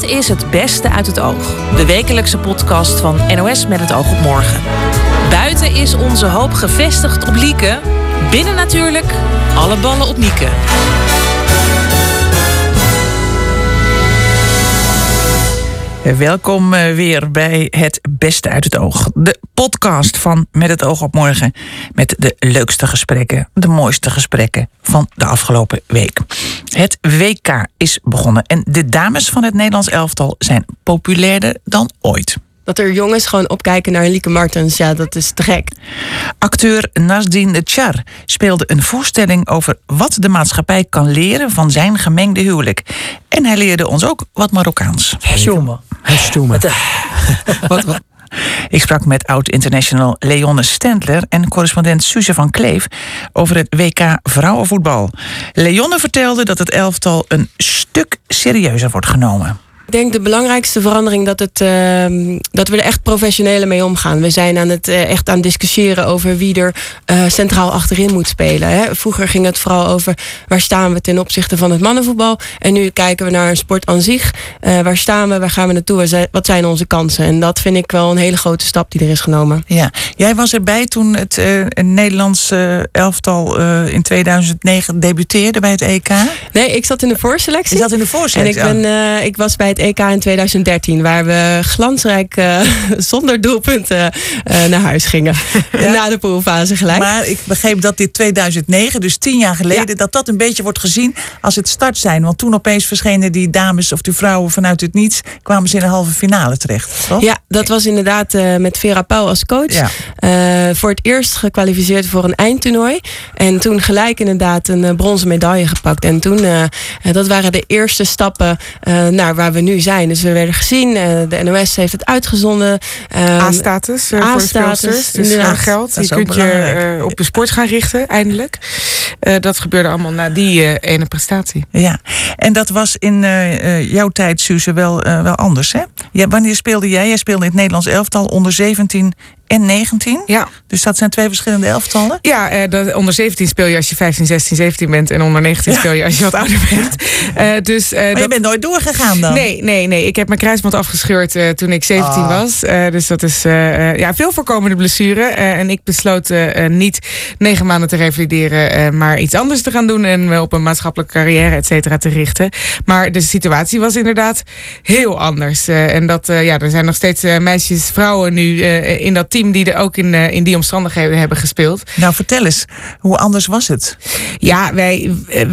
Dit is het beste uit het oog. De wekelijkse podcast van NOS met het oog op morgen. Buiten is onze hoop gevestigd op Lieke. Binnen natuurlijk alle ballen op Nieke. Welkom eh, weer bij Het Beste uit het Oog. De podcast van Met het Oog op Morgen. Met de leukste gesprekken, de mooiste gesprekken van de afgelopen week. Het WK is begonnen en de dames van het Nederlands elftal zijn populairder dan ooit. Dat er jongens gewoon opkijken naar Lieke Martens, ja, dat is te gek. Acteur Nasdin Char speelde een voorstelling over wat de maatschappij kan leren van zijn gemengde huwelijk. En hij leerde ons ook wat Marokkaans. Stoemen. Stoemen. Wat, wat? Ik sprak met oud-international Leonne Stendler en correspondent Suze van Kleef over het WK vrouwenvoetbal. Leonne vertelde dat het elftal een stuk serieuzer wordt genomen. Ik denk de belangrijkste verandering dat, het, ehm, dat we er echt professioneler mee omgaan. We zijn aan het eh, echt aan het discussiëren over wie er eh, centraal achterin moet spelen. Hè. Vroeger ging het vooral over waar staan we ten opzichte van het mannenvoetbal. En nu kijken we naar een sport aan zich. Eh, waar staan we, waar gaan we naartoe, wat zijn onze kansen? En dat vind ik wel een hele grote stap die er is genomen. Ja, jij was erbij toen het een Nederlands eh, elftal in 2009 debuteerde bij het EK. Nee, ik zat in de voorselectie. Je zat in de En voorselectie. ik, ben, ik was bij het EK in 2013, waar we glansrijk eh, zonder doelpunten eh, naar huis gingen. Na de poolfase gelijk. Maar ik begreep dat dit 2009, dus tien jaar geleden, dat dat een beetje wordt gezien als het start zijn. Want toen opeens verschenen die dames of die vrouwen vanuit het niets, kwamen ze in de halve finale terecht. Toch? Ja, dat was inderdaad eh, met Vera Pauw als coach. Ja. Voor het eerst gekwalificeerd voor een eindtoernooi. En toen gelijk inderdaad een bronzen medaille gepakt. En toen, dat waren de eerste stappen naar waar we nu zijn. Dus we werden gezien, eh, de NOS heeft het uitgezonden. Ehm, A-status eh, voor speelsters. Dus inderdaad. eh, geld. Je kunt je belangrijk. eh, op de sport gaan richten, eindelijk. Eh, dat gebeurde allemaal na die eh, ene prestatie. Ja, en dat was in eh, eh, jouw tijd, Suze, wel, eh, wel anders, hè? Ja, wanneer speelde jij? Jij speelde in het Nederlands elftal onder 17 en 19. Ja, Dus dat zijn twee verschillende elftallen. ja eh, dat, onder 17 speel je als je 15, 16, 17 bent. En onder 19 speel je als je wat ouder bent. Eh, dus, eh, Maar je bent nooit doorgegaan dan? Nee, nee, nee. Ik heb mijn kruisband afgescheurd toen ik 17 Ah. was. Dus dat is ja, veel voorkomende blessure. En ik besloot niet negen maanden te revalideren, maar iets anders te gaan doen. En me op een maatschappelijke carrière, et cetera, te richten. Maar de situatie was inderdaad heel anders. En dat, ja, er zijn nog steeds meisjes, vrouwen nu in dat team die er ook in, eh, in die omstandigheden hebben gespeeld. Nou, vertel eens, hoe anders was het? Ja, wij, eh,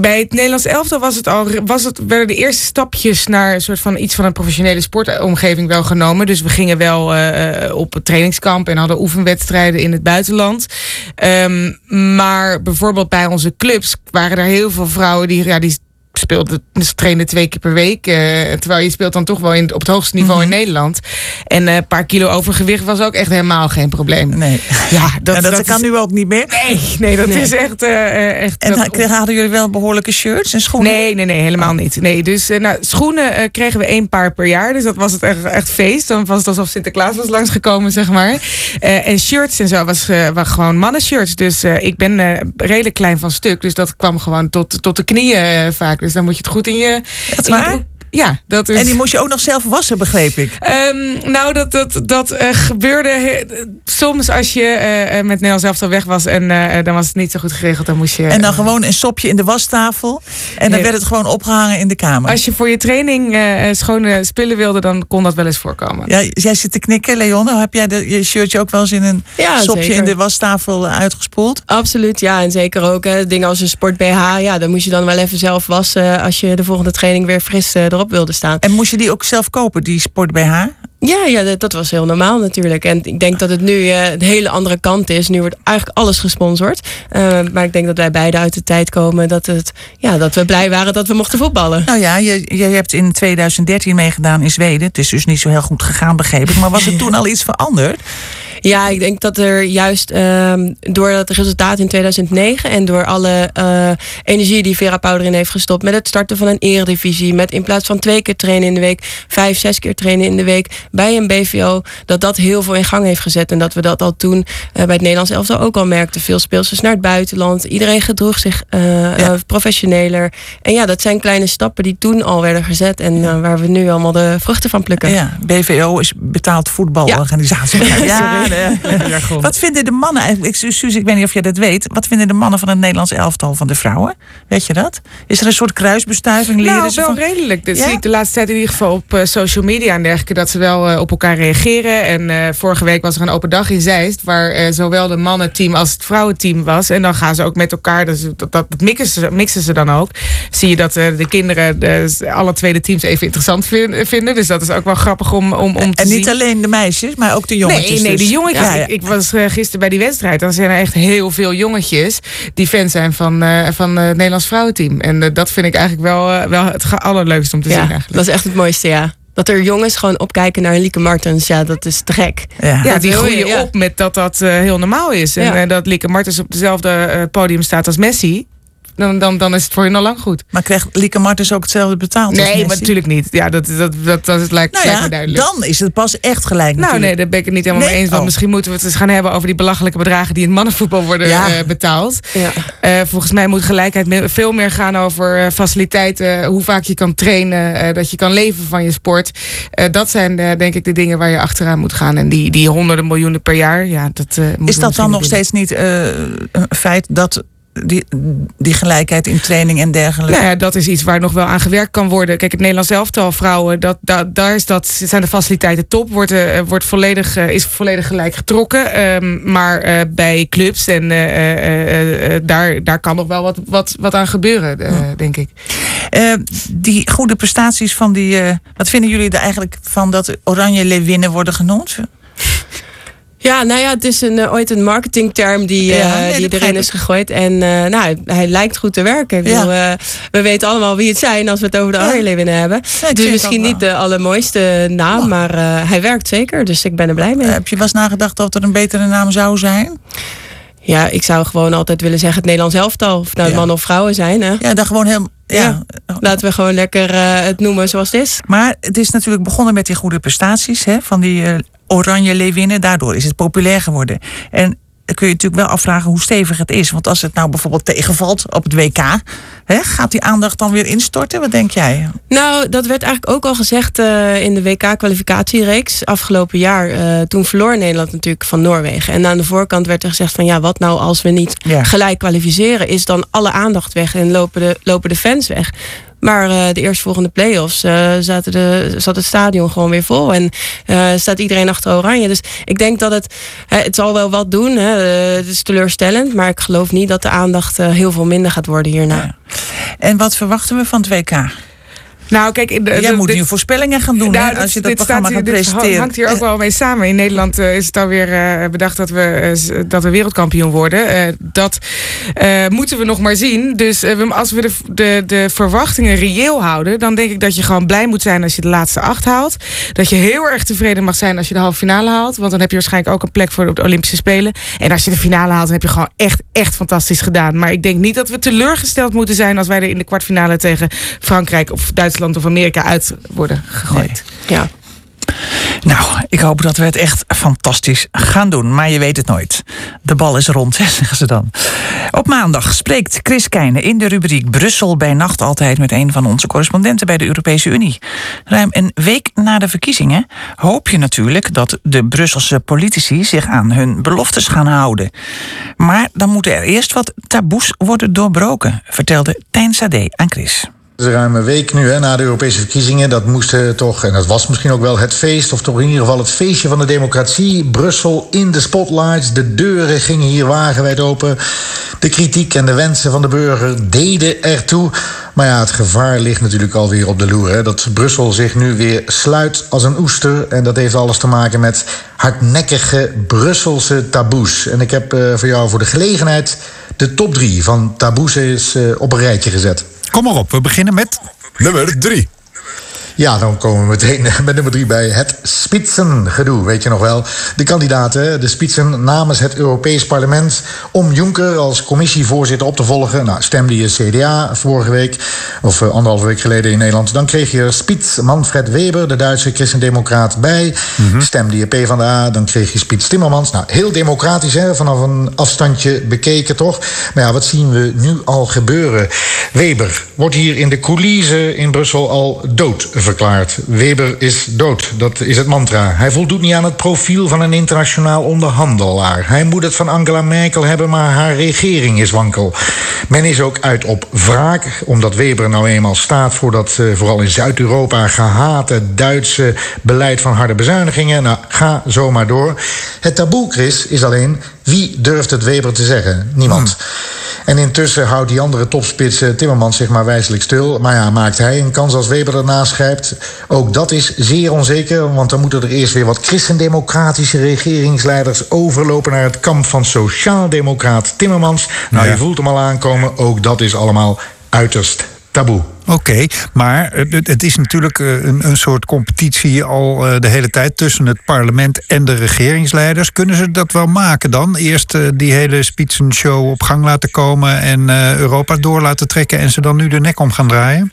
bij het Nederlands elftal was het al, was het, werden de eerste stapjes naar een soort van iets van een professionele sportomgeving wel genomen. Dus we gingen wel eh, op het trainingskamp en hadden oefenwedstrijden in het buitenland. Ehm, maar bijvoorbeeld bij onze clubs waren er heel veel vrouwen die, ja, die speelden, dus trainen twee keer per week. eh, terwijl je speelt dan toch wel in, op het hoogste niveau in Nederland. En eh, een paar kilo overgewicht was ook echt helemaal geen probleem. Nee. Ja, dat, Nou, dat, dat kan is- nu ook niet meer. Nee, nee, dat is echt. eh, echt En dat- ha- hadden jullie wel behoorlijke shirts en schoenen? Nee, nee, nee, helemaal niet. Nee, dus nou, schoenen kregen we één paar per jaar. Dus dat was het echt, echt feest. Dan was het alsof Sinterklaas was langsgekomen, zeg maar. En shirts en zo was, was gewoon mannenshirts. Dus ik ben redelijk klein van stuk. Dus dat kwam gewoon tot, tot de knieën vaak. Dus dan moet je het goed in je... Echt in waar? Ja, dat is... En die moest je ook nog zelf wassen, begreep ik. Ehm, nou, dat, dat, dat eh, gebeurde he- soms als je eh, eh, met Nederland zelf al weg was en eh, dan was het niet zo goed geregeld. Dan moest je. En dan gewoon een sopje in de wastafel. En dan werd het gewoon opgehangen in de kamer. Als je voor je training schone spullen wilde, dan kon dat wel eens voorkomen. Ja, jij zit te knikken, Leonne. Heb jij de, je shirtje ook wel eens in een Ja, sopje zeker. in de wastafel uitgespoeld? Absoluut, ja. En zeker ook hè, dingen als een sport BH. Ja, dan moest je dan wel even zelf wassen als je de volgende training weer fris eh, erop wilde staan. En moest je die ook zelf kopen, die sport BH? Ja, ja dat, dat was heel normaal natuurlijk. En ik denk dat het nu eh, een hele andere kant is. Nu wordt eigenlijk alles gesponsord. Eh, maar ik denk dat wij beide uit de tijd komen dat, het, ja, dat we blij waren dat we mochten voetballen. Nou ja, je, je hebt in 2013 meegedaan in Zweden. Het is dus niet zo heel goed gegaan, begreep ik. Maar was er toen al iets veranderd? Ja, ik denk dat er juist um, door het resultaat in 2009 en door alle uh, energie die Vera Pauw erin heeft gestopt met het starten van een eredivisie, met in plaats van twee keer trainen in de week, vijf, zes keer trainen in de week bij een BVO, dat dat heel veel in gang heeft gezet en dat we dat al toen uh, bij het Nederlands elftal ook al merkten. Veel speelsters naar het buitenland, iedereen gedroeg zich uh, ja. professioneler. En ja, dat zijn kleine stappen die toen al werden gezet en waar we nu allemaal de vruchten van plukken. Ja, BVO is betaald voetbalorganisatie. Ja. ja wat vinden de mannen eigenlijk? Suus, ik weet niet of je dat weet. Wat vinden de mannen van het Nederlands elftal van de vrouwen? Weet je dat? Is er een soort kruisbestuiving? Leren nou, wel van... redelijk. Dat zie ik de laatste tijd in ieder geval op uh, social media en dergelijke. Dat ze wel uh, op elkaar reageren. En uh, vorige week was er een open dag in Zeist. Waar zowel de mannenteam als het vrouwenteam was. En dan gaan ze ook met elkaar. Dus dat, dat mixen, ze, mixen ze dan ook. Zie je dat de kinderen de, alle tweede teams even interessant vinden. Dus dat is ook wel grappig om, om, om te en zien. niet alleen de meisjes, maar ook de jongetjes. Nee, nee, dus. de jongetjes. Ja, ja. Ik, ik, was uh, gisteren bij die wedstrijd. Dan zijn er echt heel veel jongetjes die fan zijn van, uh, van uh, het Nederlands vrouwenteam. En dat vind ik eigenlijk wel, wel het allerleukste om te ja, zien. Eigenlijk. Dat is echt het mooiste, ja. Dat er jongens gewoon opkijken naar Lieke Martens, ja, dat is te gek. Ja, ja die groeien ja. op met dat dat heel normaal is. En dat Lieke Martens op dezelfde podium staat als Messi dan, dan, dan is het voor je al lang goed. Maar krijgt Lieke Martens ook hetzelfde betaald? Nee, maar natuurlijk niet. Ja, dat, dat, dat, dat lijkt, nou lijkt me duidelijk. Dan is het pas echt gelijk. Nou, nee, daar ben ik het niet helemaal nee. mee eens. Want oh. misschien moeten we het eens gaan hebben over die belachelijke bedragen die in mannenvoetbal worden ja. uh, betaald. Ja. Uh, volgens mij moet gelijkheid veel meer gaan over uh, faciliteiten, hoe vaak je kan trainen, dat je kan leven van je sport. dat zijn denk ik de dingen waar je achteraan moet gaan. En die, die honderden miljoenen per jaar, ja, dat Is dat dan nog steeds niet een feit dat die, die gelijkheid in training en dergelijke? Nou ja, dat is iets waar nog wel aan gewerkt kan worden. Kijk, het Nederlands elftal vrouwen, dat, dat, daar is dat, zijn de faciliteiten top. Wordt, uh, wordt volledig, uh, is volledig gelijk getrokken. Um, maar uh, bij clubs en daar, daar kan nog wel wat, wat, wat aan gebeuren, ja. denk ik. die goede prestaties van die... wat vinden jullie er eigenlijk van dat Oranje Leeuwinnen worden genoemd? Ja, nou ja, het is een, uh, ooit een marketingterm die, uh, ja, nee, die erin is gegooid. En uh, nou, hij lijkt goed te werken. Ik bedoel, ja. we weten allemaal wie het zijn als we het over de winnen hebben. Ja, dus misschien niet de allermooiste naam, oh. maar hij werkt zeker. Dus ik ben er blij mee. heb je wel eens nagedacht of er een betere naam zou zijn? Ja, ik zou gewoon altijd willen zeggen het Nederlands elftal. Of nou man of vrouwen zijn. Hè? Ja, dan gewoon heel... Ja. Laten we gewoon lekker het noemen zoals het is. Maar het is natuurlijk begonnen met die goede prestaties hè, van die oranje leeuwinnen. Daardoor is het populair geworden. En dan kun je natuurlijk wel afvragen hoe stevig het is. Want als het nou bijvoorbeeld tegenvalt op het WK, hè, gaat die aandacht dan weer instorten? Wat denk jij? Nou, dat werd eigenlijk ook al gezegd uh, in de WK-kwalificatiereeks afgelopen jaar. Uh, toen verloor Nederland natuurlijk van Noorwegen. En aan de voorkant werd er gezegd van ja, wat nou als we niet ja. gelijk kwalificeren? Is dan alle aandacht weg en lopen de, lopen de fans weg? Maar uh, de eerstvolgende play-offs uh, zaten de, zat het stadion gewoon weer vol. En uh, staat iedereen achter Oranje. Dus ik denk dat het... het zal wel wat doen. Hè. het is teleurstellend. Maar ik geloof niet dat de aandacht heel veel minder gaat worden hierna. En wat verwachten we van het WK? Nou, kijk, de, Jij moet nu voorspellingen gaan doen nou, hè, als je dat programma gaat presenteren. Dit hangt hier ook wel mee samen. In Nederland uh, is het alweer uh, bedacht dat we, uh, dat we wereldkampioen worden. dat moeten we nog maar zien. Dus als we de, de, de verwachtingen reëel houden... dan denk ik dat je gewoon blij moet zijn als je de laatste acht haalt. Dat je heel erg tevreden mag zijn als je de halve finale haalt. Want dan heb je waarschijnlijk ook een plek voor de Olympische Spelen. En als je de finale haalt, dan heb je gewoon echt, echt fantastisch gedaan. Maar ik denk niet dat we teleurgesteld moeten zijn... als wij er in de kwartfinale tegen Frankrijk of Duitsland of Amerika uit worden gegooid. Nee. Ja. Nou, ik hoop dat we het echt fantastisch gaan doen. Maar je weet het nooit. De bal is rond, zeggen ze dan. Op maandag spreekt Chris Keijne in de rubriek Brussel bij Nacht altijd met een van onze correspondenten bij de Europese Unie. Ruim een week na de verkiezingen hoop je natuurlijk dat de Brusselse politici zich aan hun beloftes gaan houden. Maar dan moeten er eerst wat taboes worden doorbroken, vertelde Tijn Sade aan Chris. Is ruim week nu hè, na de Europese verkiezingen. Dat moest toch, en dat was misschien ook wel het feest, of toch in ieder geval het feestje van de democratie. Brussel in de spotlights. De deuren gingen hier wagenwijd open. De kritiek en de wensen van de burger deden ertoe. Maar ja, het gevaar ligt natuurlijk alweer op de loer. Dat Brussel zich nu weer sluit als een oester. En dat heeft alles te maken met hardnekkige Brusselse taboes. En ik heb uh, voor jou voor de gelegenheid de top drie van taboes uh, op een rijtje gezet. Kom maar op, we beginnen met nummer drie. Ja, dan komen we meteen met nummer drie bij het Spitsengedoe. Weet je nog wel? De kandidaten, de Spitsen namens het Europees Parlement... om Juncker als commissievoorzitter op te volgen. Nou, stemde je CDA vorige week, of uh, anderhalve week geleden in Nederland... dan kreeg je Spits Manfred Weber, de Duitse christendemocraat, bij. Mm-hmm. Stemde je PvdA, dan kreeg je Spits Timmermans. Nou, heel democratisch, hè, vanaf een afstandje bekeken, toch? Maar ja, wat zien we nu al gebeuren? Weber wordt hier in de coulissen in Brussel al dood Weber is dood, dat is het mantra. Hij voldoet niet aan het profiel van een internationaal onderhandelaar. Hij moet het van Angela Merkel hebben, maar haar regering is wankel. Men is ook uit op wraak, omdat Weber nou eenmaal staat voor dat uh, vooral in Zuid-Europa gehate Duitse beleid van harde bezuinigingen. Nou, ga zomaar door. Het taboe, Chris, is alleen wie durft het Weber te zeggen? Niemand. Hmm. En intussen houdt die andere topspits Timmermans zich maar wijselijk stil. Maar ja, maakt hij een kans als Weber ernaast grijpt? Ook dat is zeer onzeker, want dan moeten er eerst weer wat christendemocratische regeringsleiders overlopen naar het kamp van sociaaldemocraat Timmermans. Nou, ja. je voelt hem al aankomen, ook dat is allemaal uiterst taboe. Oké, maar het is natuurlijk eh, een, een soort competitie al eh, de hele tijd tussen het parlement en de regeringsleiders. Kunnen ze dat wel maken dan? Eerst eh, die hele Spitzenshow op gang laten komen en Europa door laten trekken en ze dan nu de nek om gaan draaien?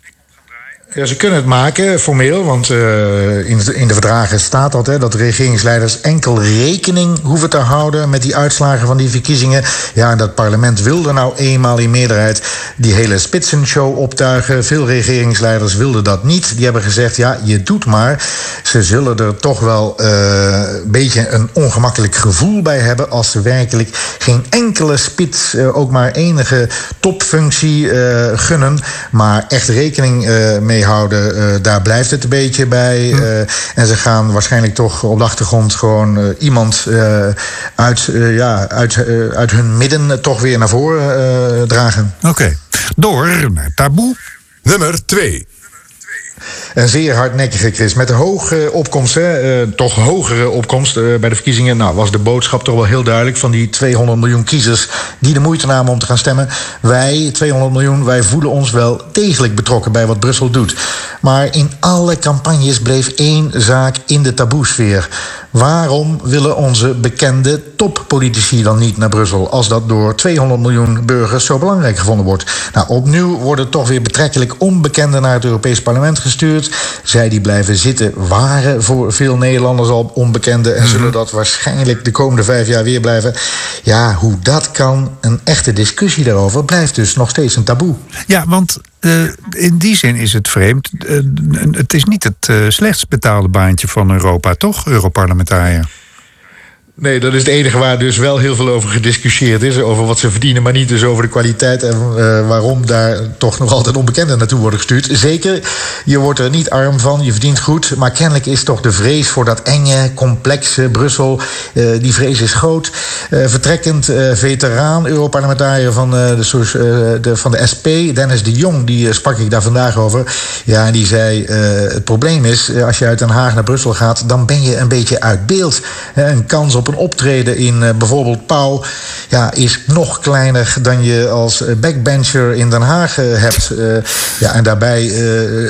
Ja, ze kunnen het maken, formeel, want uh, in, de, in de verdragen staat dat... Hè, dat regeringsleiders enkel rekening hoeven te houden... met die uitslagen van die verkiezingen. Ja, en dat parlement wilde nou eenmaal in meerderheid... die hele spitsenshow optuigen. Veel regeringsleiders wilden dat niet. Die hebben gezegd, ja, je doet maar. Ze zullen er toch wel uh, een beetje een ongemakkelijk gevoel bij hebben... als ze werkelijk geen enkele spits, uh, ook maar enige topfunctie gunnen... maar echt rekening mee houden. Uh, daar blijft het een beetje bij. Uh, en ze gaan waarschijnlijk toch op de achtergrond gewoon uh, iemand uit, ja, uit, uit hun midden toch weer naar voren dragen. Oké, okay. door naar taboe. Nummer 2. Een zeer hardnekkige Chris. Met een hoge opkomst, hè, uh, toch hogere opkomst uh, bij de verkiezingen. Nou, was de boodschap toch wel heel duidelijk van die 200 miljoen kiezers die de moeite namen om te gaan stemmen. Wij, 200 miljoen, wij voelen ons wel degelijk betrokken bij wat Brussel doet. Maar in alle campagnes bleef één zaak in de taboesfeer. Waarom willen onze bekende toppolitici dan niet naar Brussel als dat door 200 miljoen burgers zo belangrijk gevonden wordt? Nou, opnieuw worden toch weer betrekkelijk onbekenden naar het Europees Parlement gestuurd. Zij die blijven zitten waren voor veel Nederlanders al onbekenden en zullen dat waarschijnlijk de komende vijf jaar weer blijven. Ja, hoe dat kan, een echte discussie daarover, blijft dus nog steeds een taboe. Ja, want uh, in die zin is het vreemd. Uh, het is niet het uh, slechtst betaalde baantje van Europa, toch, Europarlementariër? Nee, dat is het enige waar dus wel heel veel over gediscussieerd is. Over wat ze verdienen, maar niet dus over de kwaliteit en uh, waarom daar toch nog altijd onbekenden naartoe worden gestuurd. Zeker, je wordt er niet arm van, je verdient goed. Maar kennelijk is toch de vrees voor dat enge, complexe Brussel, uh, die vrees is groot. Uh, vertrekkend veteraan, Europarlementariër van, de, van de SP, Dennis de Jong, die sprak ik daar vandaag over. Ja, en die zei: Het probleem is, als je uit Den Haag naar Brussel gaat, dan ben je een beetje uit beeld. een kans op een optreden in uh, bijvoorbeeld Pauw ja, is nog kleiner dan je als backbencher in Den Haag uh, hebt. Ja, en daarbij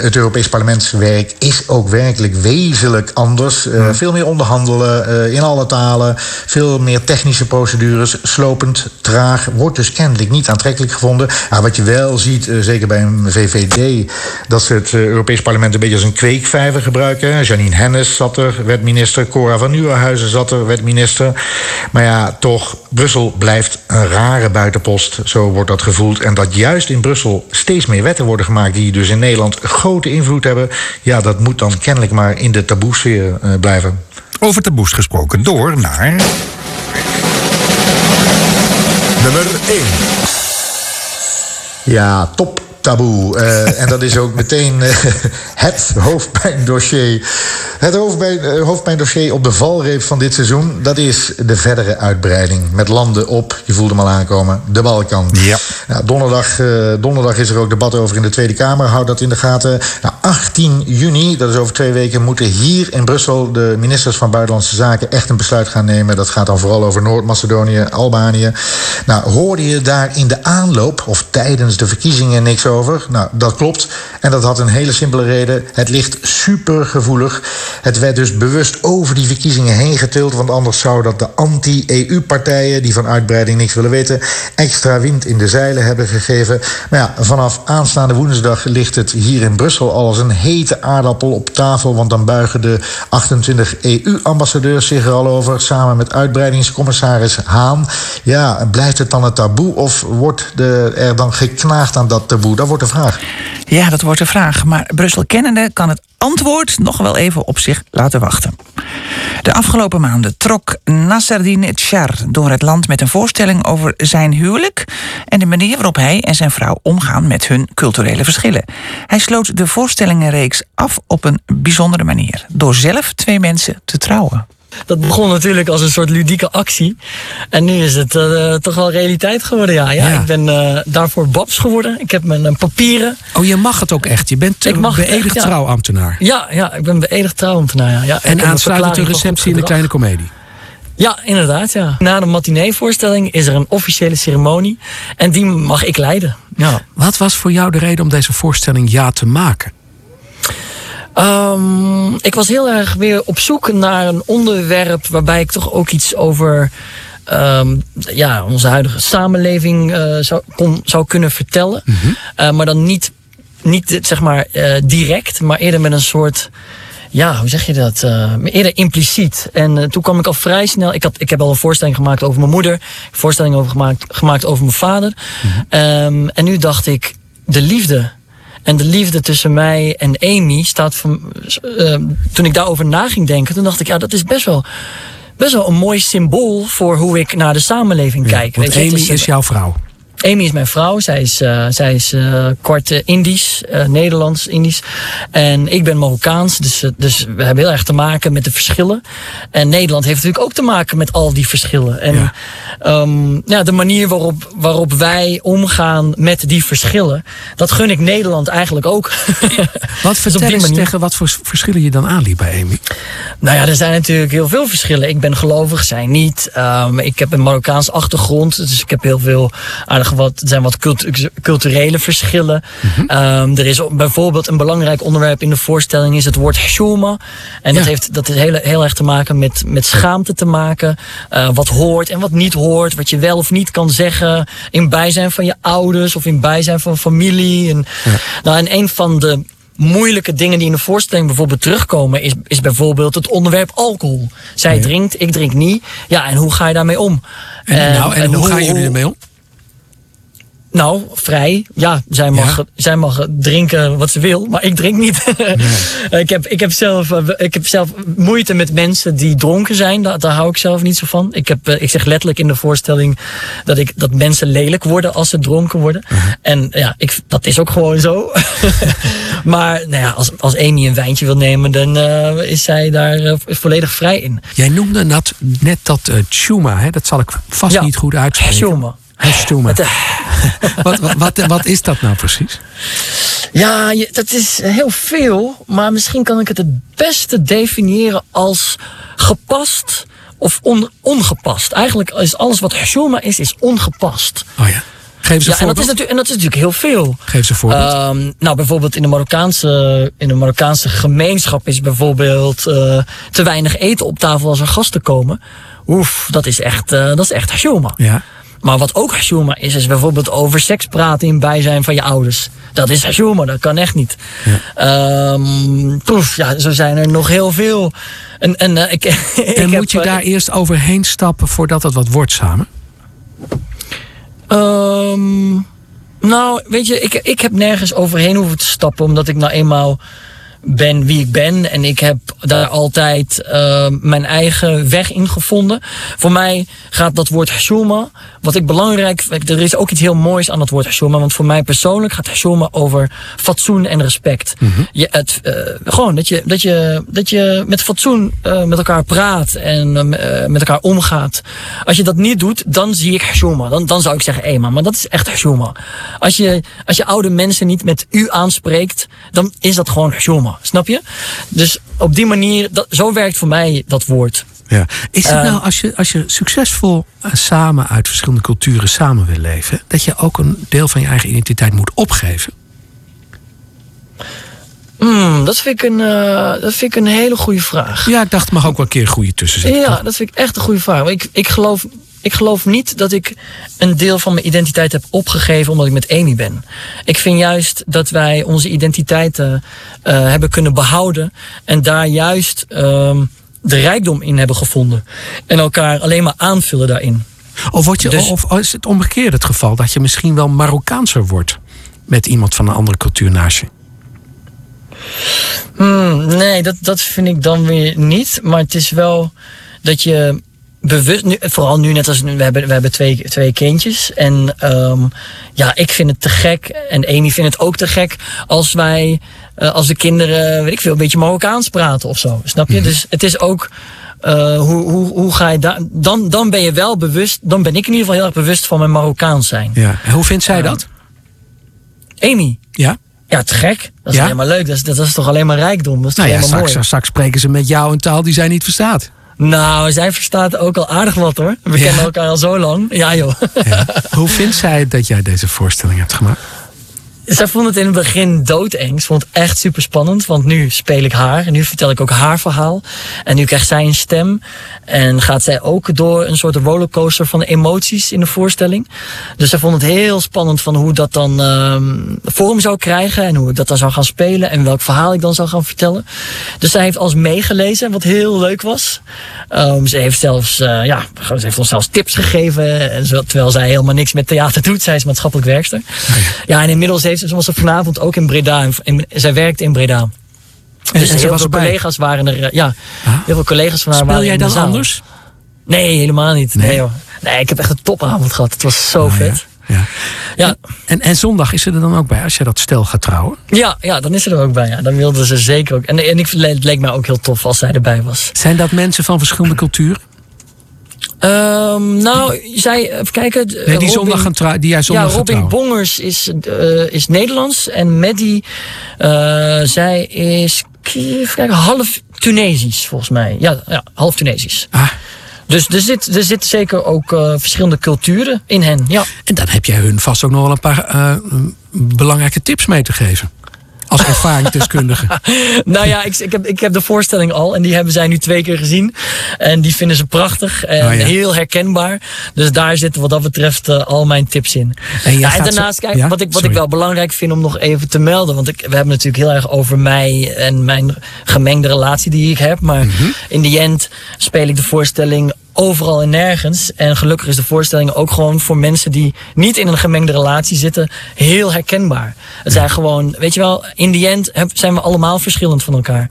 het Europees Parlementswerk is ook werkelijk wezenlijk anders. Hmm. Veel meer onderhandelen in alle talen, veel meer technische procedures, slopend, traag, wordt dus kennelijk niet aantrekkelijk gevonden. Ja, wat je wel ziet, zeker bij een VVD, dat ze het Europees Parlement een beetje als een kweekvijver gebruiken. Janine Hennis zat er, werd minister. Cora van Nieuwenhuizen zat er, werd minister. Maar ja, toch, Brussel blijft een rare buitenpost. Zo wordt dat gevoeld. En dat juist in Brussel steeds meer wetten worden gemaakt... die dus in Nederland grote invloed hebben... ja, dat moet dan kennelijk maar in de taboesfeer uh, blijven. Over taboes gesproken, door naar... Nummer 1. Ja, top taboe. Uh, en dat is ook meteen uh, het hoofdpijndossier. Het hoofdpijn, uh, hoofdpijndossier op de valreep van dit seizoen... dat is de verdere uitbreiding. Met landen op, je voelde hem al aankomen, de Balkan. Ja. Nou, donderdag, donderdag is er ook debat over in de Tweede Kamer. Houd dat in de gaten. Nou, 18 10 juni, dat is over twee weken, moeten hier in Brussel de ministers van Buitenlandse Zaken echt een besluit gaan nemen. Dat gaat dan vooral over Noord-Macedonië, Albanië. Nou, hoorde je daar in de aanloop of tijdens de verkiezingen niks over? Nou, dat klopt. En dat had een hele simpele reden. Het ligt super gevoelig. Het werd dus bewust over die verkiezingen heen getild, want anders zou dat de anti-EU-partijen, die van uitbreiding niks willen weten, extra wind in de zeilen hebben gegeven. Maar ja, vanaf aanstaande woensdag ligt het hier in Brussel al als een hete aardappel op tafel, want dan buigen de 28 EU-ambassadeurs zich er al over, samen met uitbreidingscommissaris Haan. Ja, blijft het dan een taboe of wordt er dan geknaagd aan dat taboe? Dat wordt de vraag. Ja, dat wordt de vraag. Maar Brussel kennende kan het antwoord nog wel even op zich laten wachten. De afgelopen maanden trok Nasserdine Char door het land met een voorstelling over zijn huwelijk en de manier waarop hij en zijn vrouw omgaan met hun culturele verschillen. Hij sloot de voorstellingenreeks af op een bijzondere manier, door zelf twee mensen te trouwen. Dat begon natuurlijk als een soort ludieke actie. En nu is het uh, toch wel realiteit geworden, ja. ja, Ja. Ik ben uh, daarvoor babs geworden. Ik heb mijn uh, papieren. Oh, je mag het ook echt. Je bent Ik mag het beëdigd echt, ja. trouwambtenaar. Ja, ja, ik ben beëdigd trouwambtenaar. Ja. En een aansluitend de receptie in de kleine komedie. Ja, inderdaad, ja. Na de matineevoorstelling is er een officiële ceremonie. En die mag ik leiden. Ja. Wat was voor jou de reden om deze voorstelling ja te maken? Ehm, ik was heel erg weer op zoek naar een onderwerp waarbij ik toch ook iets over ehm, ja, onze huidige samenleving eh, zou, kon, zou kunnen vertellen. Eh, maar dan niet, niet zeg maar eh, direct, maar eerder met een soort. Ja, hoe zeg je dat? Eerder impliciet. En toen kwam ik al vrij snel. Ik, had, ik heb al een voorstelling gemaakt over mijn moeder. Een voorstelling over gemaakt, gemaakt over mijn vader. Ehm, en nu dacht ik, de liefde. En de liefde tussen mij en Amy staat van. eh, toen ik daarover na ging denken, toen dacht ik, ja, dat is best wel. Best wel een mooi symbool voor hoe ik naar de samenleving kijk. Want Weet je, Amy is- is jouw vrouw. Amy is mijn vrouw. Zij is, eh, zij is eh, kwart eh, Indisch, Nederlands, Indisch. En ik ben Marokkaans. Dus, dus we hebben heel erg te maken met de verschillen. En Nederland heeft natuurlijk ook te maken met al die verschillen. En Ja. ja. ja, de manier waarop, waarop wij omgaan met die verschillen, dat gun ik Nederland eigenlijk ook. Wat Dus vertel manier- tegen wat voor verschillen je dan aanliep bij Amy? Nou ja, er zijn natuurlijk heel veel verschillen. Ik ben gelovig, zij niet. Ehm, ik heb een Marokkaans achtergrond, dus ik heb heel veel aardig wat. Er zijn wat cultu- culturele verschillen. Ehm, er is bijvoorbeeld een belangrijk onderwerp in de voorstelling is het woord hshuma. En dat heeft dat is heel, heel erg te maken met, met schaamte te maken. Eh, wat hoort en wat niet hoort. Wat je wel of niet kan zeggen in bijzijn van je ouders of in bijzijn van familie. En, nou, en een van de moeilijke dingen die in de voorstelling bijvoorbeeld terugkomen, is, is bijvoorbeeld het onderwerp alcohol. Zij drinkt, ik drink niet. Ja, en hoe ga je daarmee om? En, nou, en, hoe gaan jullie ermee om? Nou, vrij. Ja, zij mag, Ja? zij mag drinken wat ze wil, maar ik drink niet. ik, heb, ik, heb zelf, eh, ik heb zelf moeite met mensen die dronken zijn. Daar, daar hou ik zelf niet zo van. Ik, heb, eh, ik zeg letterlijk in de voorstelling dat, ik, dat mensen lelijk worden als ze dronken worden. En ja, ik, dat is ook gewoon zo. maar nou ja, als, als Amy een wijntje wil nemen, dan eh, is zij daar volledig vrij in. Jij noemde dat, net dat tjuma, hè? dat zal ik vast Ja. niet goed uitspreken. Eh, Wat, wat, wat, wat is dat nou precies? Ja, je- dat is heel veel. Maar misschien kan ik het het beste definiëren als gepast of on- ongepast. Eigenlijk is alles wat Hashuma is, is ongepast. Oh ja. Geef een Ja, en, dat is natuurlijk, en dat is natuurlijk heel veel. Geef een voorbeeld. Ehm, nou, bijvoorbeeld in de Marokkaanse, in de Marokkaanse gemeenschap is bijvoorbeeld eh, te weinig eten op tafel als er gasten komen. Oef, dat is echt, eh, dat is echt Hashuma. ja. Maar wat ook hashuma is, is bijvoorbeeld over seks praten in bijzijn van je ouders. Dat is hashuma, dat kan echt niet. Ehm, poef, ja, zo zijn er nog heel veel. En, en, eh, ik, ik En heb, moet je eh, daar eerst overheen stappen voordat het wat wordt samen? Ehm, nou, weet je, ik, ik heb nergens overheen hoeven te stappen, omdat ik nou eenmaal ben wie ik ben. En ik heb daar altijd eh, mijn eigen weg in gevonden. Voor mij gaat dat woord hashuma, wat ik belangrijk vind, er is ook iets heel moois aan dat woord hashuma. Want voor mij persoonlijk gaat hashuma over fatsoen en respect. je, het, eh, gewoon dat je, dat, je, dat je met fatsoen eh, met elkaar praat en met elkaar omgaat. Als je dat niet doet, dan zie ik hashuma. Dan, dan zou ik zeggen ema, maar dat is echt hashuma. Als je, als je oude mensen niet met u aanspreekt, dan is dat gewoon hashuma. Programma. Snap je? Dus op die manier, dat, zo werkt voor mij dat woord. Ja. Is het Eh, nou, als je, als je succesvol eh, samen uit verschillende culturen samen wil leven, dat je ook een deel van je eigen identiteit moet opgeven? Hmm, dat, vind ik een, eh, dat vind ik een hele goede vraag. Ja, ik dacht, mag ook wel een keer een goede tussen zitten. Ja, dat vind ik echt een goede vraag. Ik, ik, geloof, ik geloof niet dat ik een deel van mijn identiteit heb opgegeven omdat ik met Amy ben. Ik vind juist dat wij onze identiteiten eh, hebben kunnen behouden en daar juist ehm, de rijkdom in hebben gevonden. En elkaar alleen maar aanvullen daarin. Of, word je, Dus- of is het omgekeerd het geval dat je misschien wel Marokkaanser wordt met iemand van een andere cultuur naast je? Hmm, nee, dat, dat vind ik dan weer niet. Maar het is wel dat je bewust, nu, vooral nu net als nu, we hebben, we hebben twee, twee kindjes. En ehm, ja, ik vind het te gek. En Amy vindt het ook te gek als wij, eh, als de kinderen, weet ik veel, een beetje Marokkaans praten of zo. Snap je? Dus het is ook. eh, hoe, hoe, hoe ga je daar. Dan, dan ben je wel bewust. Dan ben ik in ieder geval heel erg bewust van mijn Marokkaans zijn. Ja. En hoe vindt zij dat? Amy. Ja? Ja, te gek. Dat is Ja? maar leuk. Dat is, dat is toch alleen maar rijkdom. Dat is Nou ja, helemaal straks, mooi. straks spreken ze met jou een taal die zij niet verstaat. Nou, zij verstaat ook al aardig wat hoor. We Ja. kennen elkaar al zo lang. Ja joh. Ja. Hoe vindt zij dat jij deze voorstelling hebt gemaakt? Zij vond het in het begin doodeng. Ze vond het echt super spannend. Want nu speel ik haar. En nu vertel ik ook haar verhaal. En nu krijgt zij een stem. En gaat zij ook door een soort rollercoaster van emoties in de voorstelling. Dus zij vond het heel spannend van hoe dat dan ehm, vorm zou krijgen. En hoe ik dat dan zou gaan spelen. En welk verhaal ik dan zou gaan vertellen. Dus zij heeft alles meegelezen. Wat heel leuk was. Ehm, ze heeft zelfs, eh, ja, ze heeft ons zelfs tips gegeven. En zo, terwijl zij helemaal niks met theater doet. Zij is maatschappelijk werkster. Ja, en inmiddels heeft ze, was er vanavond ook in Breda. In- zij werkt in Breda. En, Dus en heel veel collega's waren er. eh, Ja, heel veel collega's van haar Speel waren jij dan anders? Nee, helemaal niet. Nee, Nee? hoor. nee, ik heb echt een topavond gehad. Het was zo Oh, ja. vet. Ja. Ja. En, en zondag is ze er dan ook bij als je dat stel gaat trouwen? Ja, ja, dan is ze er ook bij. Ja. Dan wilde ze zeker ook. En, en ik, het leek mij ook heel tof als zij erbij was. Zijn dat mensen van verschillende culturen? Ehm, nou, zij, even kijken. Nee, die, Robin- zondag gaan die jij zondag ja, Robin? Bongers is, eh, is Nederlands. En Maddie, eh, zij is even kijken, half Tunesisch volgens mij. Ja, ja half Tunesisch. Ah, Dus er zit, er zitten zeker ook eh, verschillende culturen in hen. Ja. en dan heb jij hun vast ook nog wel een paar belangrijke tips mee te geven. Als ervaringsdeskundige. nou ja, ik, ik, heb, ik heb de voorstelling al en die hebben zij nu twee keer gezien. En die vinden ze prachtig en Oh ja. heel herkenbaar. Dus daar zitten wat dat betreft eh, al mijn tips in. En Ja, en zo- daarnaast, kijk, Ja? wat, ik, wat ik wel belangrijk vind om nog even te melden. Want ik, we hebben natuurlijk heel erg over mij en mijn gemengde relatie die ik heb. Maar Mhm. in die end speel ik de voorstelling overal en nergens. En gelukkig is de voorstelling ook gewoon voor mensen die niet in een gemengde relatie zitten heel herkenbaar. Het zijn gewoon, weet je wel, in die end zijn we allemaal verschillend van elkaar.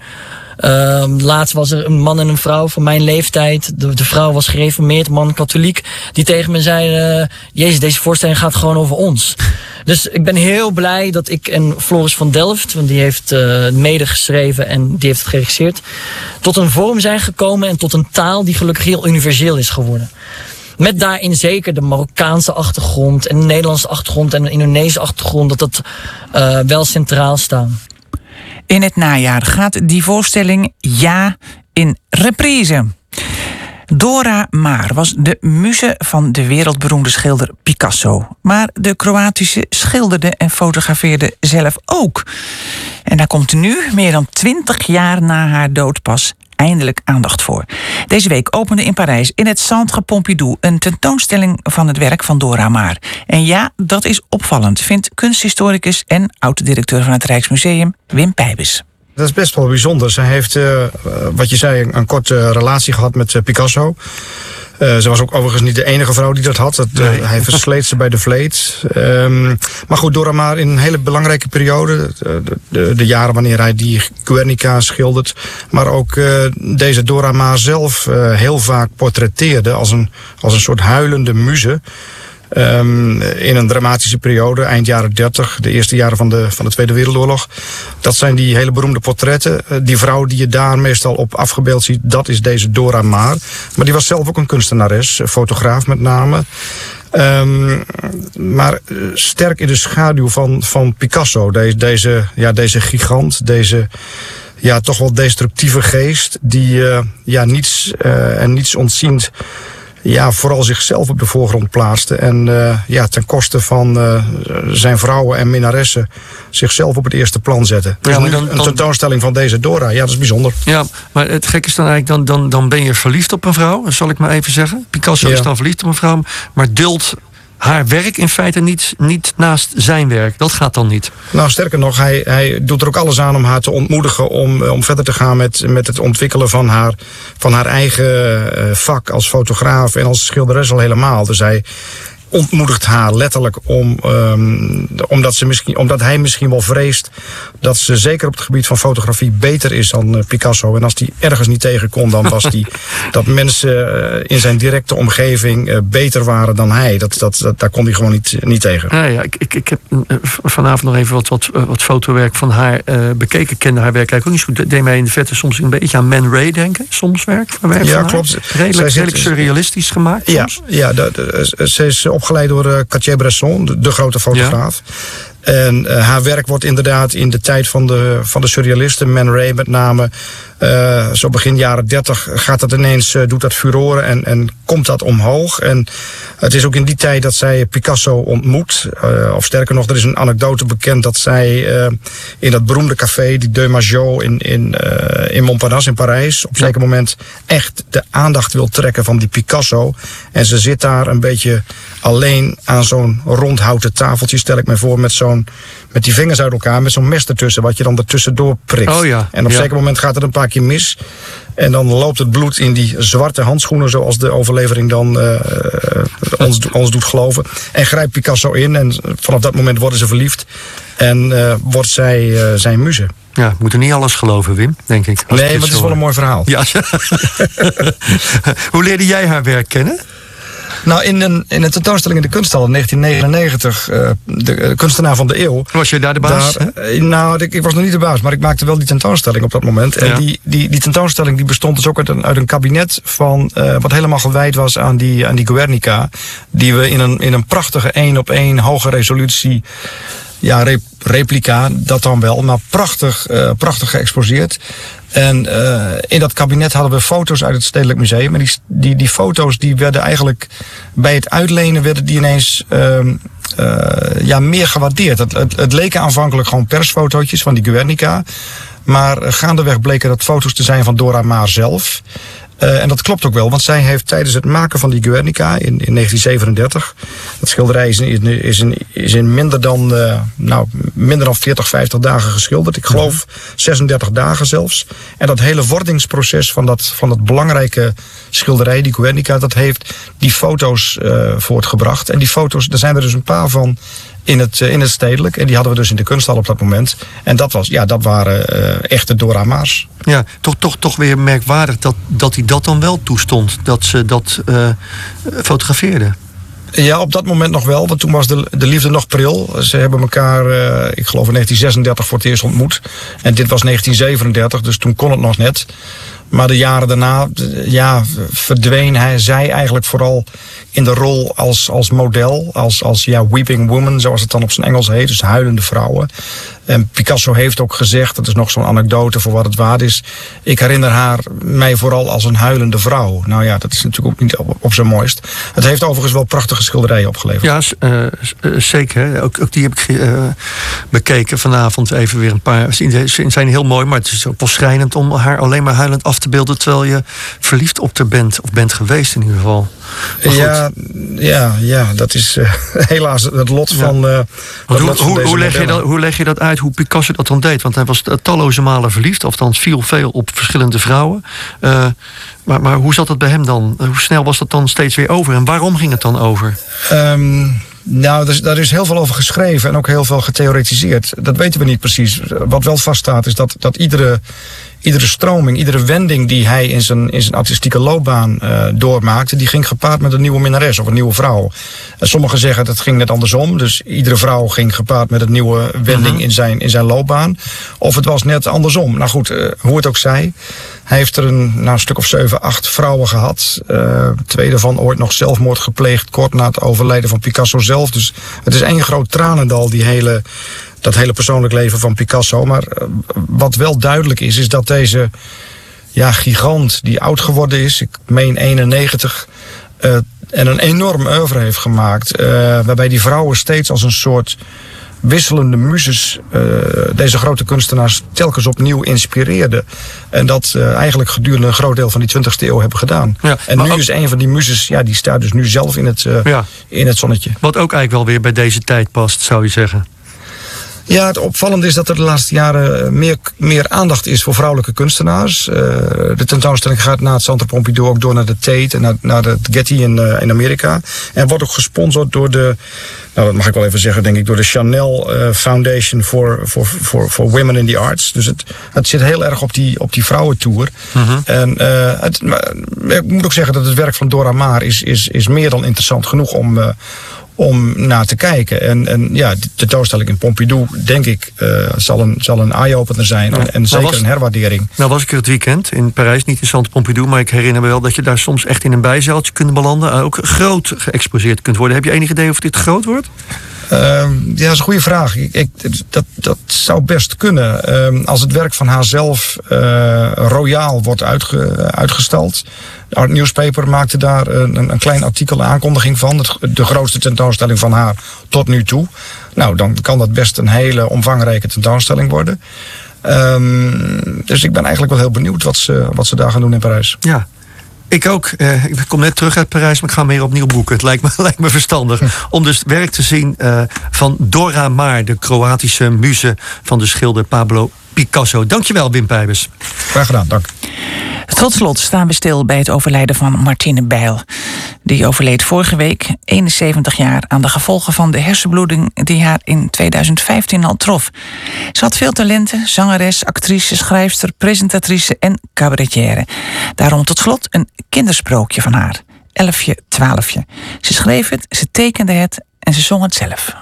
Ehm, laatst was er een man en een vrouw van mijn leeftijd. De, vrouw was gereformeerd, man katholiek. Die tegen me zei: eh, Jezus, deze voorstelling gaat gewoon over ons. Dus ik ben heel blij dat ik en Floris van Delft, want die heeft eh mede geschreven en die heeft het geregisseerd, tot een vorm zijn gekomen en tot een taal die gelukkig heel universeel is geworden. Met daarin zeker de Marokkaanse achtergrond en de Nederlandse achtergrond en de Indonesische achtergrond, dat dat eh, wel centraal staan. In het najaar gaat die voorstelling Ja in reprise. Dora Maar was de muze van de wereldberoemde schilder Picasso. Maar de Kroatische schilderde en fotografeerde zelf ook. En daar komt nu, meer dan twintig jaar na haar dood pas, eindelijk aandacht voor. Deze week opende in Parijs in het Centre Pompidou een tentoonstelling van het werk van Dora Maar. En ja, dat is opvallend, vindt kunsthistoricus en oud-directeur van het Rijksmuseum Wim Pijbes. Dat is best wel bijzonder. Ze heeft, eh, eh, wat je zei, een, een korte relatie gehad met eh, Picasso. Eh, ze was ook overigens niet de enige vrouw die dat had. Dat, eh, hij versleet ze bij de vleet. Ehm, maar goed, Dora Maar in een hele belangrijke periode. De, de, de jaren wanneer hij die Guernica schildert. Maar ook eh, deze Dora Maar zelf heel vaak portretteerde als een, als een soort huilende muze. Ehm, in een dramatische periode, eind jaren 30, de eerste jaren van de, van de Tweede Wereldoorlog. Dat zijn die hele beroemde portretten. Eh, die vrouw die je daar meestal op afgebeeld ziet, dat is deze Dora Maar. Maar die was zelf ook een kunstenares, fotograaf met name. Ehm, maar eh, sterk in de schaduw van, van Picasso, deze, deze, ja, deze gigant, deze ja, toch wel destructieve geest, die eh, ja, niets uh, en niets ontziend ja, vooral zichzelf op de voorgrond plaatste. En uh, ja, ten koste van uh, zijn vrouwen en minnaressen zichzelf op het eerste plan zette. Dus Ja, maar nu dan- een tentoonstelling van deze Dora. Ja, dat is bijzonder. Ja, maar het gekke is dan eigenlijk, dan, dan, dan ben je verliefd op een vrouw, zal ik maar even zeggen. Picasso Ja. is dan verliefd op een vrouw, maar duldt haar werk in feite niet, niet naast zijn werk. Dat gaat dan niet. Nou, sterker nog, hij, hij doet er ook alles aan om haar te ontmoedigen om, eh, om verder te gaan met, met het ontwikkelen van haar, van haar eigen eh, vak als fotograaf en als schilderes al helemaal. Dus hij ontmoedigt haar letterlijk om, ehm, omdat, ze misschien, omdat hij misschien wel vreest dat ze zeker op het gebied van fotografie beter is dan eh, Picasso. En als die ergens niet tegen kon, dan was die dat mensen eh, in zijn directe omgeving eh, beter waren dan hij. Dat, dat, dat, daar kon hij gewoon niet, niet tegen. Ja, ja, ik, ik, ik heb v- vanavond nog even wat, wat, wat fotowerk van haar bekeken. Ik kende haar werk eigenlijk ook niet zo goed. Deed mij in de verte soms een beetje aan Man Ray denken. Soms werk. Ja, van klopt. Redelijk, zit- redelijk surrealistisch gemaakt Ja, soms. ja de- ze is opgeleid door eh, Cartier-Bresson, de, de grote fotograaf. En eh, haar werk wordt inderdaad in de tijd van de, van de surrealisten, Man Ray met name, eh, zo begin jaren 30 gaat dat ineens, eh, doet dat furoren en, en komt dat omhoog. En het is ook in die tijd dat zij Picasso ontmoet. Eh, of sterker nog, er is een anekdote bekend dat zij in dat beroemde café, die De Magot in, in, in Montparnasse in Parijs, op een zeker moment echt de aandacht wil trekken van die Picasso. En ze zit daar een beetje alleen aan zo'n rondhouten tafeltje, stel ik me voor, met zo'n met die vingers uit elkaar, met zo'n mes ertussen, wat je dan ertussendoor prikt. Oh ja, En op een ja. zeker moment gaat het een paar keer mis. En dan loopt het bloed in die zwarte handschoenen, zoals de overlevering dan eh, ons, ons doet geloven. En grijpt Picasso in en vanaf dat moment worden ze verliefd. En eh, wordt zij eh, zijn muze. Ja, we moeten niet alles geloven, Wim, denk ik. Nee, maar het is wel een mooi verhaal. Ja. Hoe leerde jij haar werk kennen? Nou, in een, in een tentoonstelling in de kunsthal in 1999, eh, de eh, kunstenaar van de eeuw. Was je daar de baas? Daar, eh, nou, ik, ik was nog niet de baas, maar ik maakte wel die tentoonstelling op dat moment. En die, die, die tentoonstelling die bestond dus ook uit een, uit een kabinet van wat helemaal gewijd was aan die, aan die Guernica. Die we in een, in een prachtige één op één hoge resolutie. Ja, rep- replica, dat dan wel, maar prachtig, eh, prachtig geëxposeerd. En eh, in dat kabinet hadden we foto's uit het Stedelijk Museum. En die, die, die foto's die werden eigenlijk bij het uitlenen werden die ineens ehm, eh, ja, meer gewaardeerd. Het, het, het leken aanvankelijk gewoon persfotootjes van die Guernica. Maar gaandeweg bleken dat foto's te zijn van Dora Maar zelf. Eh, en dat klopt ook wel, want zij heeft tijdens het maken van die Guernica in, in 1937. Dat schilderij is in, is in- is in, is in minder, dan, eh, nou, minder dan 40, 50 dagen geschilderd. Ik geloof 36 dagen zelfs. En dat hele wordingsproces van dat, van dat belangrijke schilderij, die Guernica, dat heeft die foto's eh, voortgebracht. En die foto's, daar zijn er dus een paar van in het, in het stedelijk. En die hadden we dus in de kunsthal op dat moment. En dat, was, ja, dat waren echte Dora Maars. Ja, toch, toch, toch weer merkwaardig dat, dat hij dat dan wel toestond. Dat ze dat eh, fotografeerde. Ja, op dat moment nog wel, want toen was de, de liefde nog pril. Ze hebben elkaar, eh, ik geloof in 1936 voor het eerst ontmoet. En dit was 1937, dus toen kon het nog net. Maar de jaren daarna, ja, verdween hij, zij eigenlijk vooral in de rol als, als model. Als, als ja, weeping woman, zoals het dan op zijn Engels heet. Dus huilende vrouwen. En Picasso heeft ook gezegd, dat is nog zo'n anekdote voor wat het waard is. Ik herinner haar mij vooral als een huilende vrouw. Nou ja, dat is natuurlijk ook niet op, zijn mooist. Het heeft overigens wel prachtige schilderijen opgeleverd. Ja, eh, eh, zeker. Ook, ook die heb ik eh, bekeken vanavond. Even weer een paar. Ze zijn heel mooi, maar het is ook wel schrijnend om haar alleen maar huilend af te beelden. terwijl je verliefd op haar bent. Of bent geweest in ieder geval. Ja, ja, ja, dat is eh, helaas het lot Ja. van. eh, hoe, lot van hoe, deze hoe, leg je dat, hoe leg je dat uit, hoe Picasso dat dan deed? Want hij was talloze malen verliefd, althans viel veel op verschillende vrouwen. Eh, maar, maar hoe zat het bij hem dan? Hoe snel was dat dan steeds weer over? En waarom ging het dan over? Ehm, nou, daar is, daar is heel veel over geschreven en ook heel veel getheoretiseerd. Dat weten we niet precies. Wat wel vaststaat is dat, dat iedere, iedere stroming, iedere wending die hij in zijn, in zijn artistieke loopbaan eh, doormaakte, die ging gepaard met een nieuwe minnares of een nieuwe vrouw. En sommigen zeggen dat ging net andersom. Dus iedere vrouw ging gepaard met een nieuwe wending in, zijn, in zijn loopbaan. Of het was net andersom. Nou goed, eh, hoe het ook zij. Hij heeft er een, nou, een stuk of zeven, acht vrouwen gehad. Uh, twee daarvan ooit nog zelfmoord gepleegd, kort na het overlijden van Picasso zelf. Dus het is één groot tranendal, die hele, dat hele persoonlijk leven van Picasso. Maar uh, wat wel duidelijk is, is dat deze ja, gigant die oud geworden is, ik meen 91, uh, en een enorm oeuvre heeft gemaakt. waarbij die vrouwen steeds als een soort wisselende muzes uh, deze grote kunstenaars telkens opnieuw inspireerden. En dat uh, eigenlijk gedurende een groot deel van die 20e eeuw hebben gedaan. Ja, en nu ook... is een van die muzes, ja, die staat dus nu zelf in het, uh, ja. in het zonnetje. Wat ook eigenlijk wel weer bij deze tijd past, zou je zeggen. Ja, het opvallende is dat er de laatste jaren meer, meer aandacht is voor vrouwelijke kunstenaars. Uh, de tentoonstelling gaat na het Centre Pompidou ook door naar de Tate en naar, naar de Getty in, uh, in Amerika. En wordt ook gesponsord door de, nou dat mag ik wel even zeggen, denk ik, door de Chanel uh, Foundation for, for, for, for Women in the Arts. Dus het, het zit heel erg op die, op die vrouwentour. Mhm. -huh. En het, ik moet ook zeggen dat het werk van Dora Maar is, is, is meer dan interessant genoeg om om naar te kijken. En, en ja, de tentoonstelling in Pompidou, denk ik, uh, zal een, zal een eye-opener zijn. Ja. En zeker was, een herwaardering. Nou was ik er het weekend in Parijs, niet in Centre Pompidou... maar ik herinner me wel dat je daar soms echt in een bijzaaltje kunt belanden... en ook groot geëxposeerd kunt worden. Heb je enig idee of dit groot wordt? Uh, ja, dat is een goede vraag. Ik, ik, dat, dat zou best kunnen. Uh, als het werk van haarzelf uh, royaal wordt uitge, uitgestald. De Art Newspaper maakte daar een, een klein artikel, aankondiging van. De grootste tentoonstelling van haar tot nu toe. Nou, dan kan dat best een hele omvangrijke tentoonstelling worden. Um, dus ik ben eigenlijk wel heel benieuwd wat ze, wat ze daar gaan doen in Parijs. Ja, ik ook. Uh, ik kom net terug uit Parijs, maar ik ga meer opnieuw boeken. Het lijkt me, lijkt me verstandig. Om dus werk te zien uh, van Dora Maar, de Kroatische muze van de schilder Pablo Picasso. Dankjewel, Wim Pijbers. Graag gedaan, dank. Tot slot staan we stil bij het overlijden van Martine Bijl. Die overleed vorige week, 71 jaar, aan de gevolgen van de hersenbloeding die haar in 2015 al trof. Ze had veel talenten, zangeres, actrice, schrijfster, presentatrice en cabaretière. Daarom tot slot een kindersprookje van haar. Elfje, twaalfje. Ze schreef het, ze tekende het en ze zong het zelf.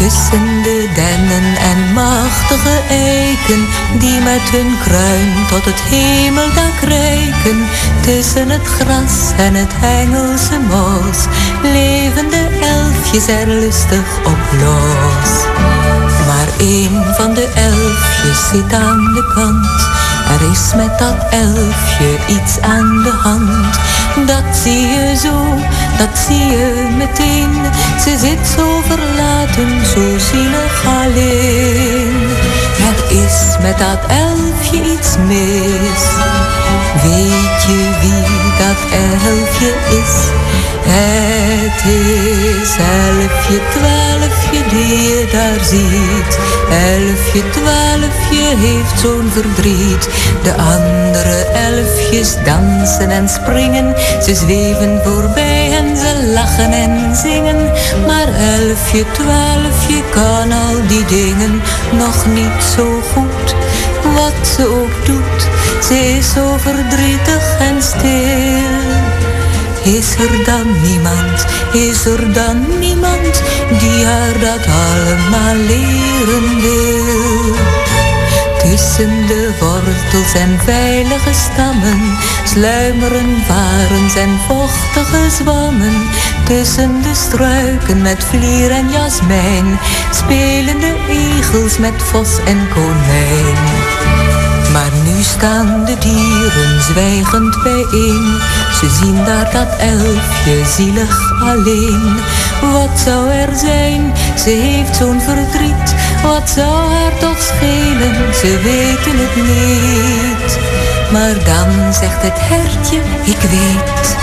Tussen de dennen en machtige eiken, die met hun kruin tot het hemeldak reiken. Tussen het gras en het Engelse mos, leven de elfjes er lustig op los. Maar een van de elfjes zit aan de kant. Er is met dat elfje iets aan de hand. Dat zie je zo, dat zie je meteen. Ze zit zo verlaten, zo zielig alleen. Er is met dat elfje iets mis. Weet je wie dat elfje is? Het is elfje, twaalfje die je daar ziet. Elfje, twaalfje heeft zo'n verdriet. De andere elfjes dansen en springen. Ze zweven voorbij en ze lachen en zingen. Maar elfje, twaalfje kan al die dingen nog niet zo goed. Wat ze ook doet, ze is zo verdrietig en stil. Is er dan niemand, is er dan niemand die haar dat allemaal leren wil? Tussen de wortels en veilige stammen sluimeren varens en vochtige zwammen. Tussen de struiken met vlier en jasmijn spelen de egels met vos en konijn. Nu staan de dieren zwijgend bijeen. Ze zien daar dat elfje zielig alleen. Wat zou er zijn? Ze heeft zo'n verdriet. Wat zou haar toch schelen? Ze weten het niet. Maar dan zegt het hertje, ik weet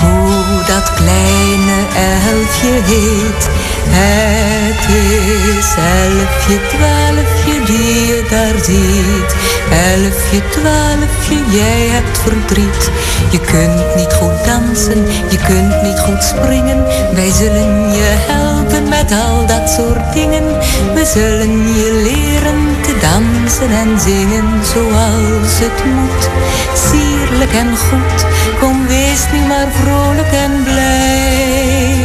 hoe dat kleine elfje heet. Het is elfje, twaalfje die je daar ziet. Elfje, twaalfje, jij hebt verdriet. Je kunt niet goed dansen, je kunt niet goed springen. Wij zullen je helpen met al dat soort dingen. We zullen je leren te dansen en zingen zoals het moet. Sierlijk en goed, kom wees nu maar vrolijk en blij.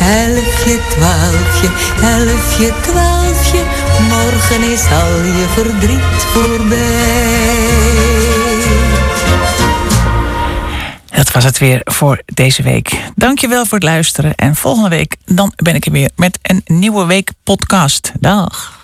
Elfje, twaalfje, elfje, twaalfje, morgen is al je verdriet voorbij. Dat was het weer voor deze week. Dankjewel voor het luisteren. En volgende week dan ben ik er weer met een nieuwe week podcast. Dag.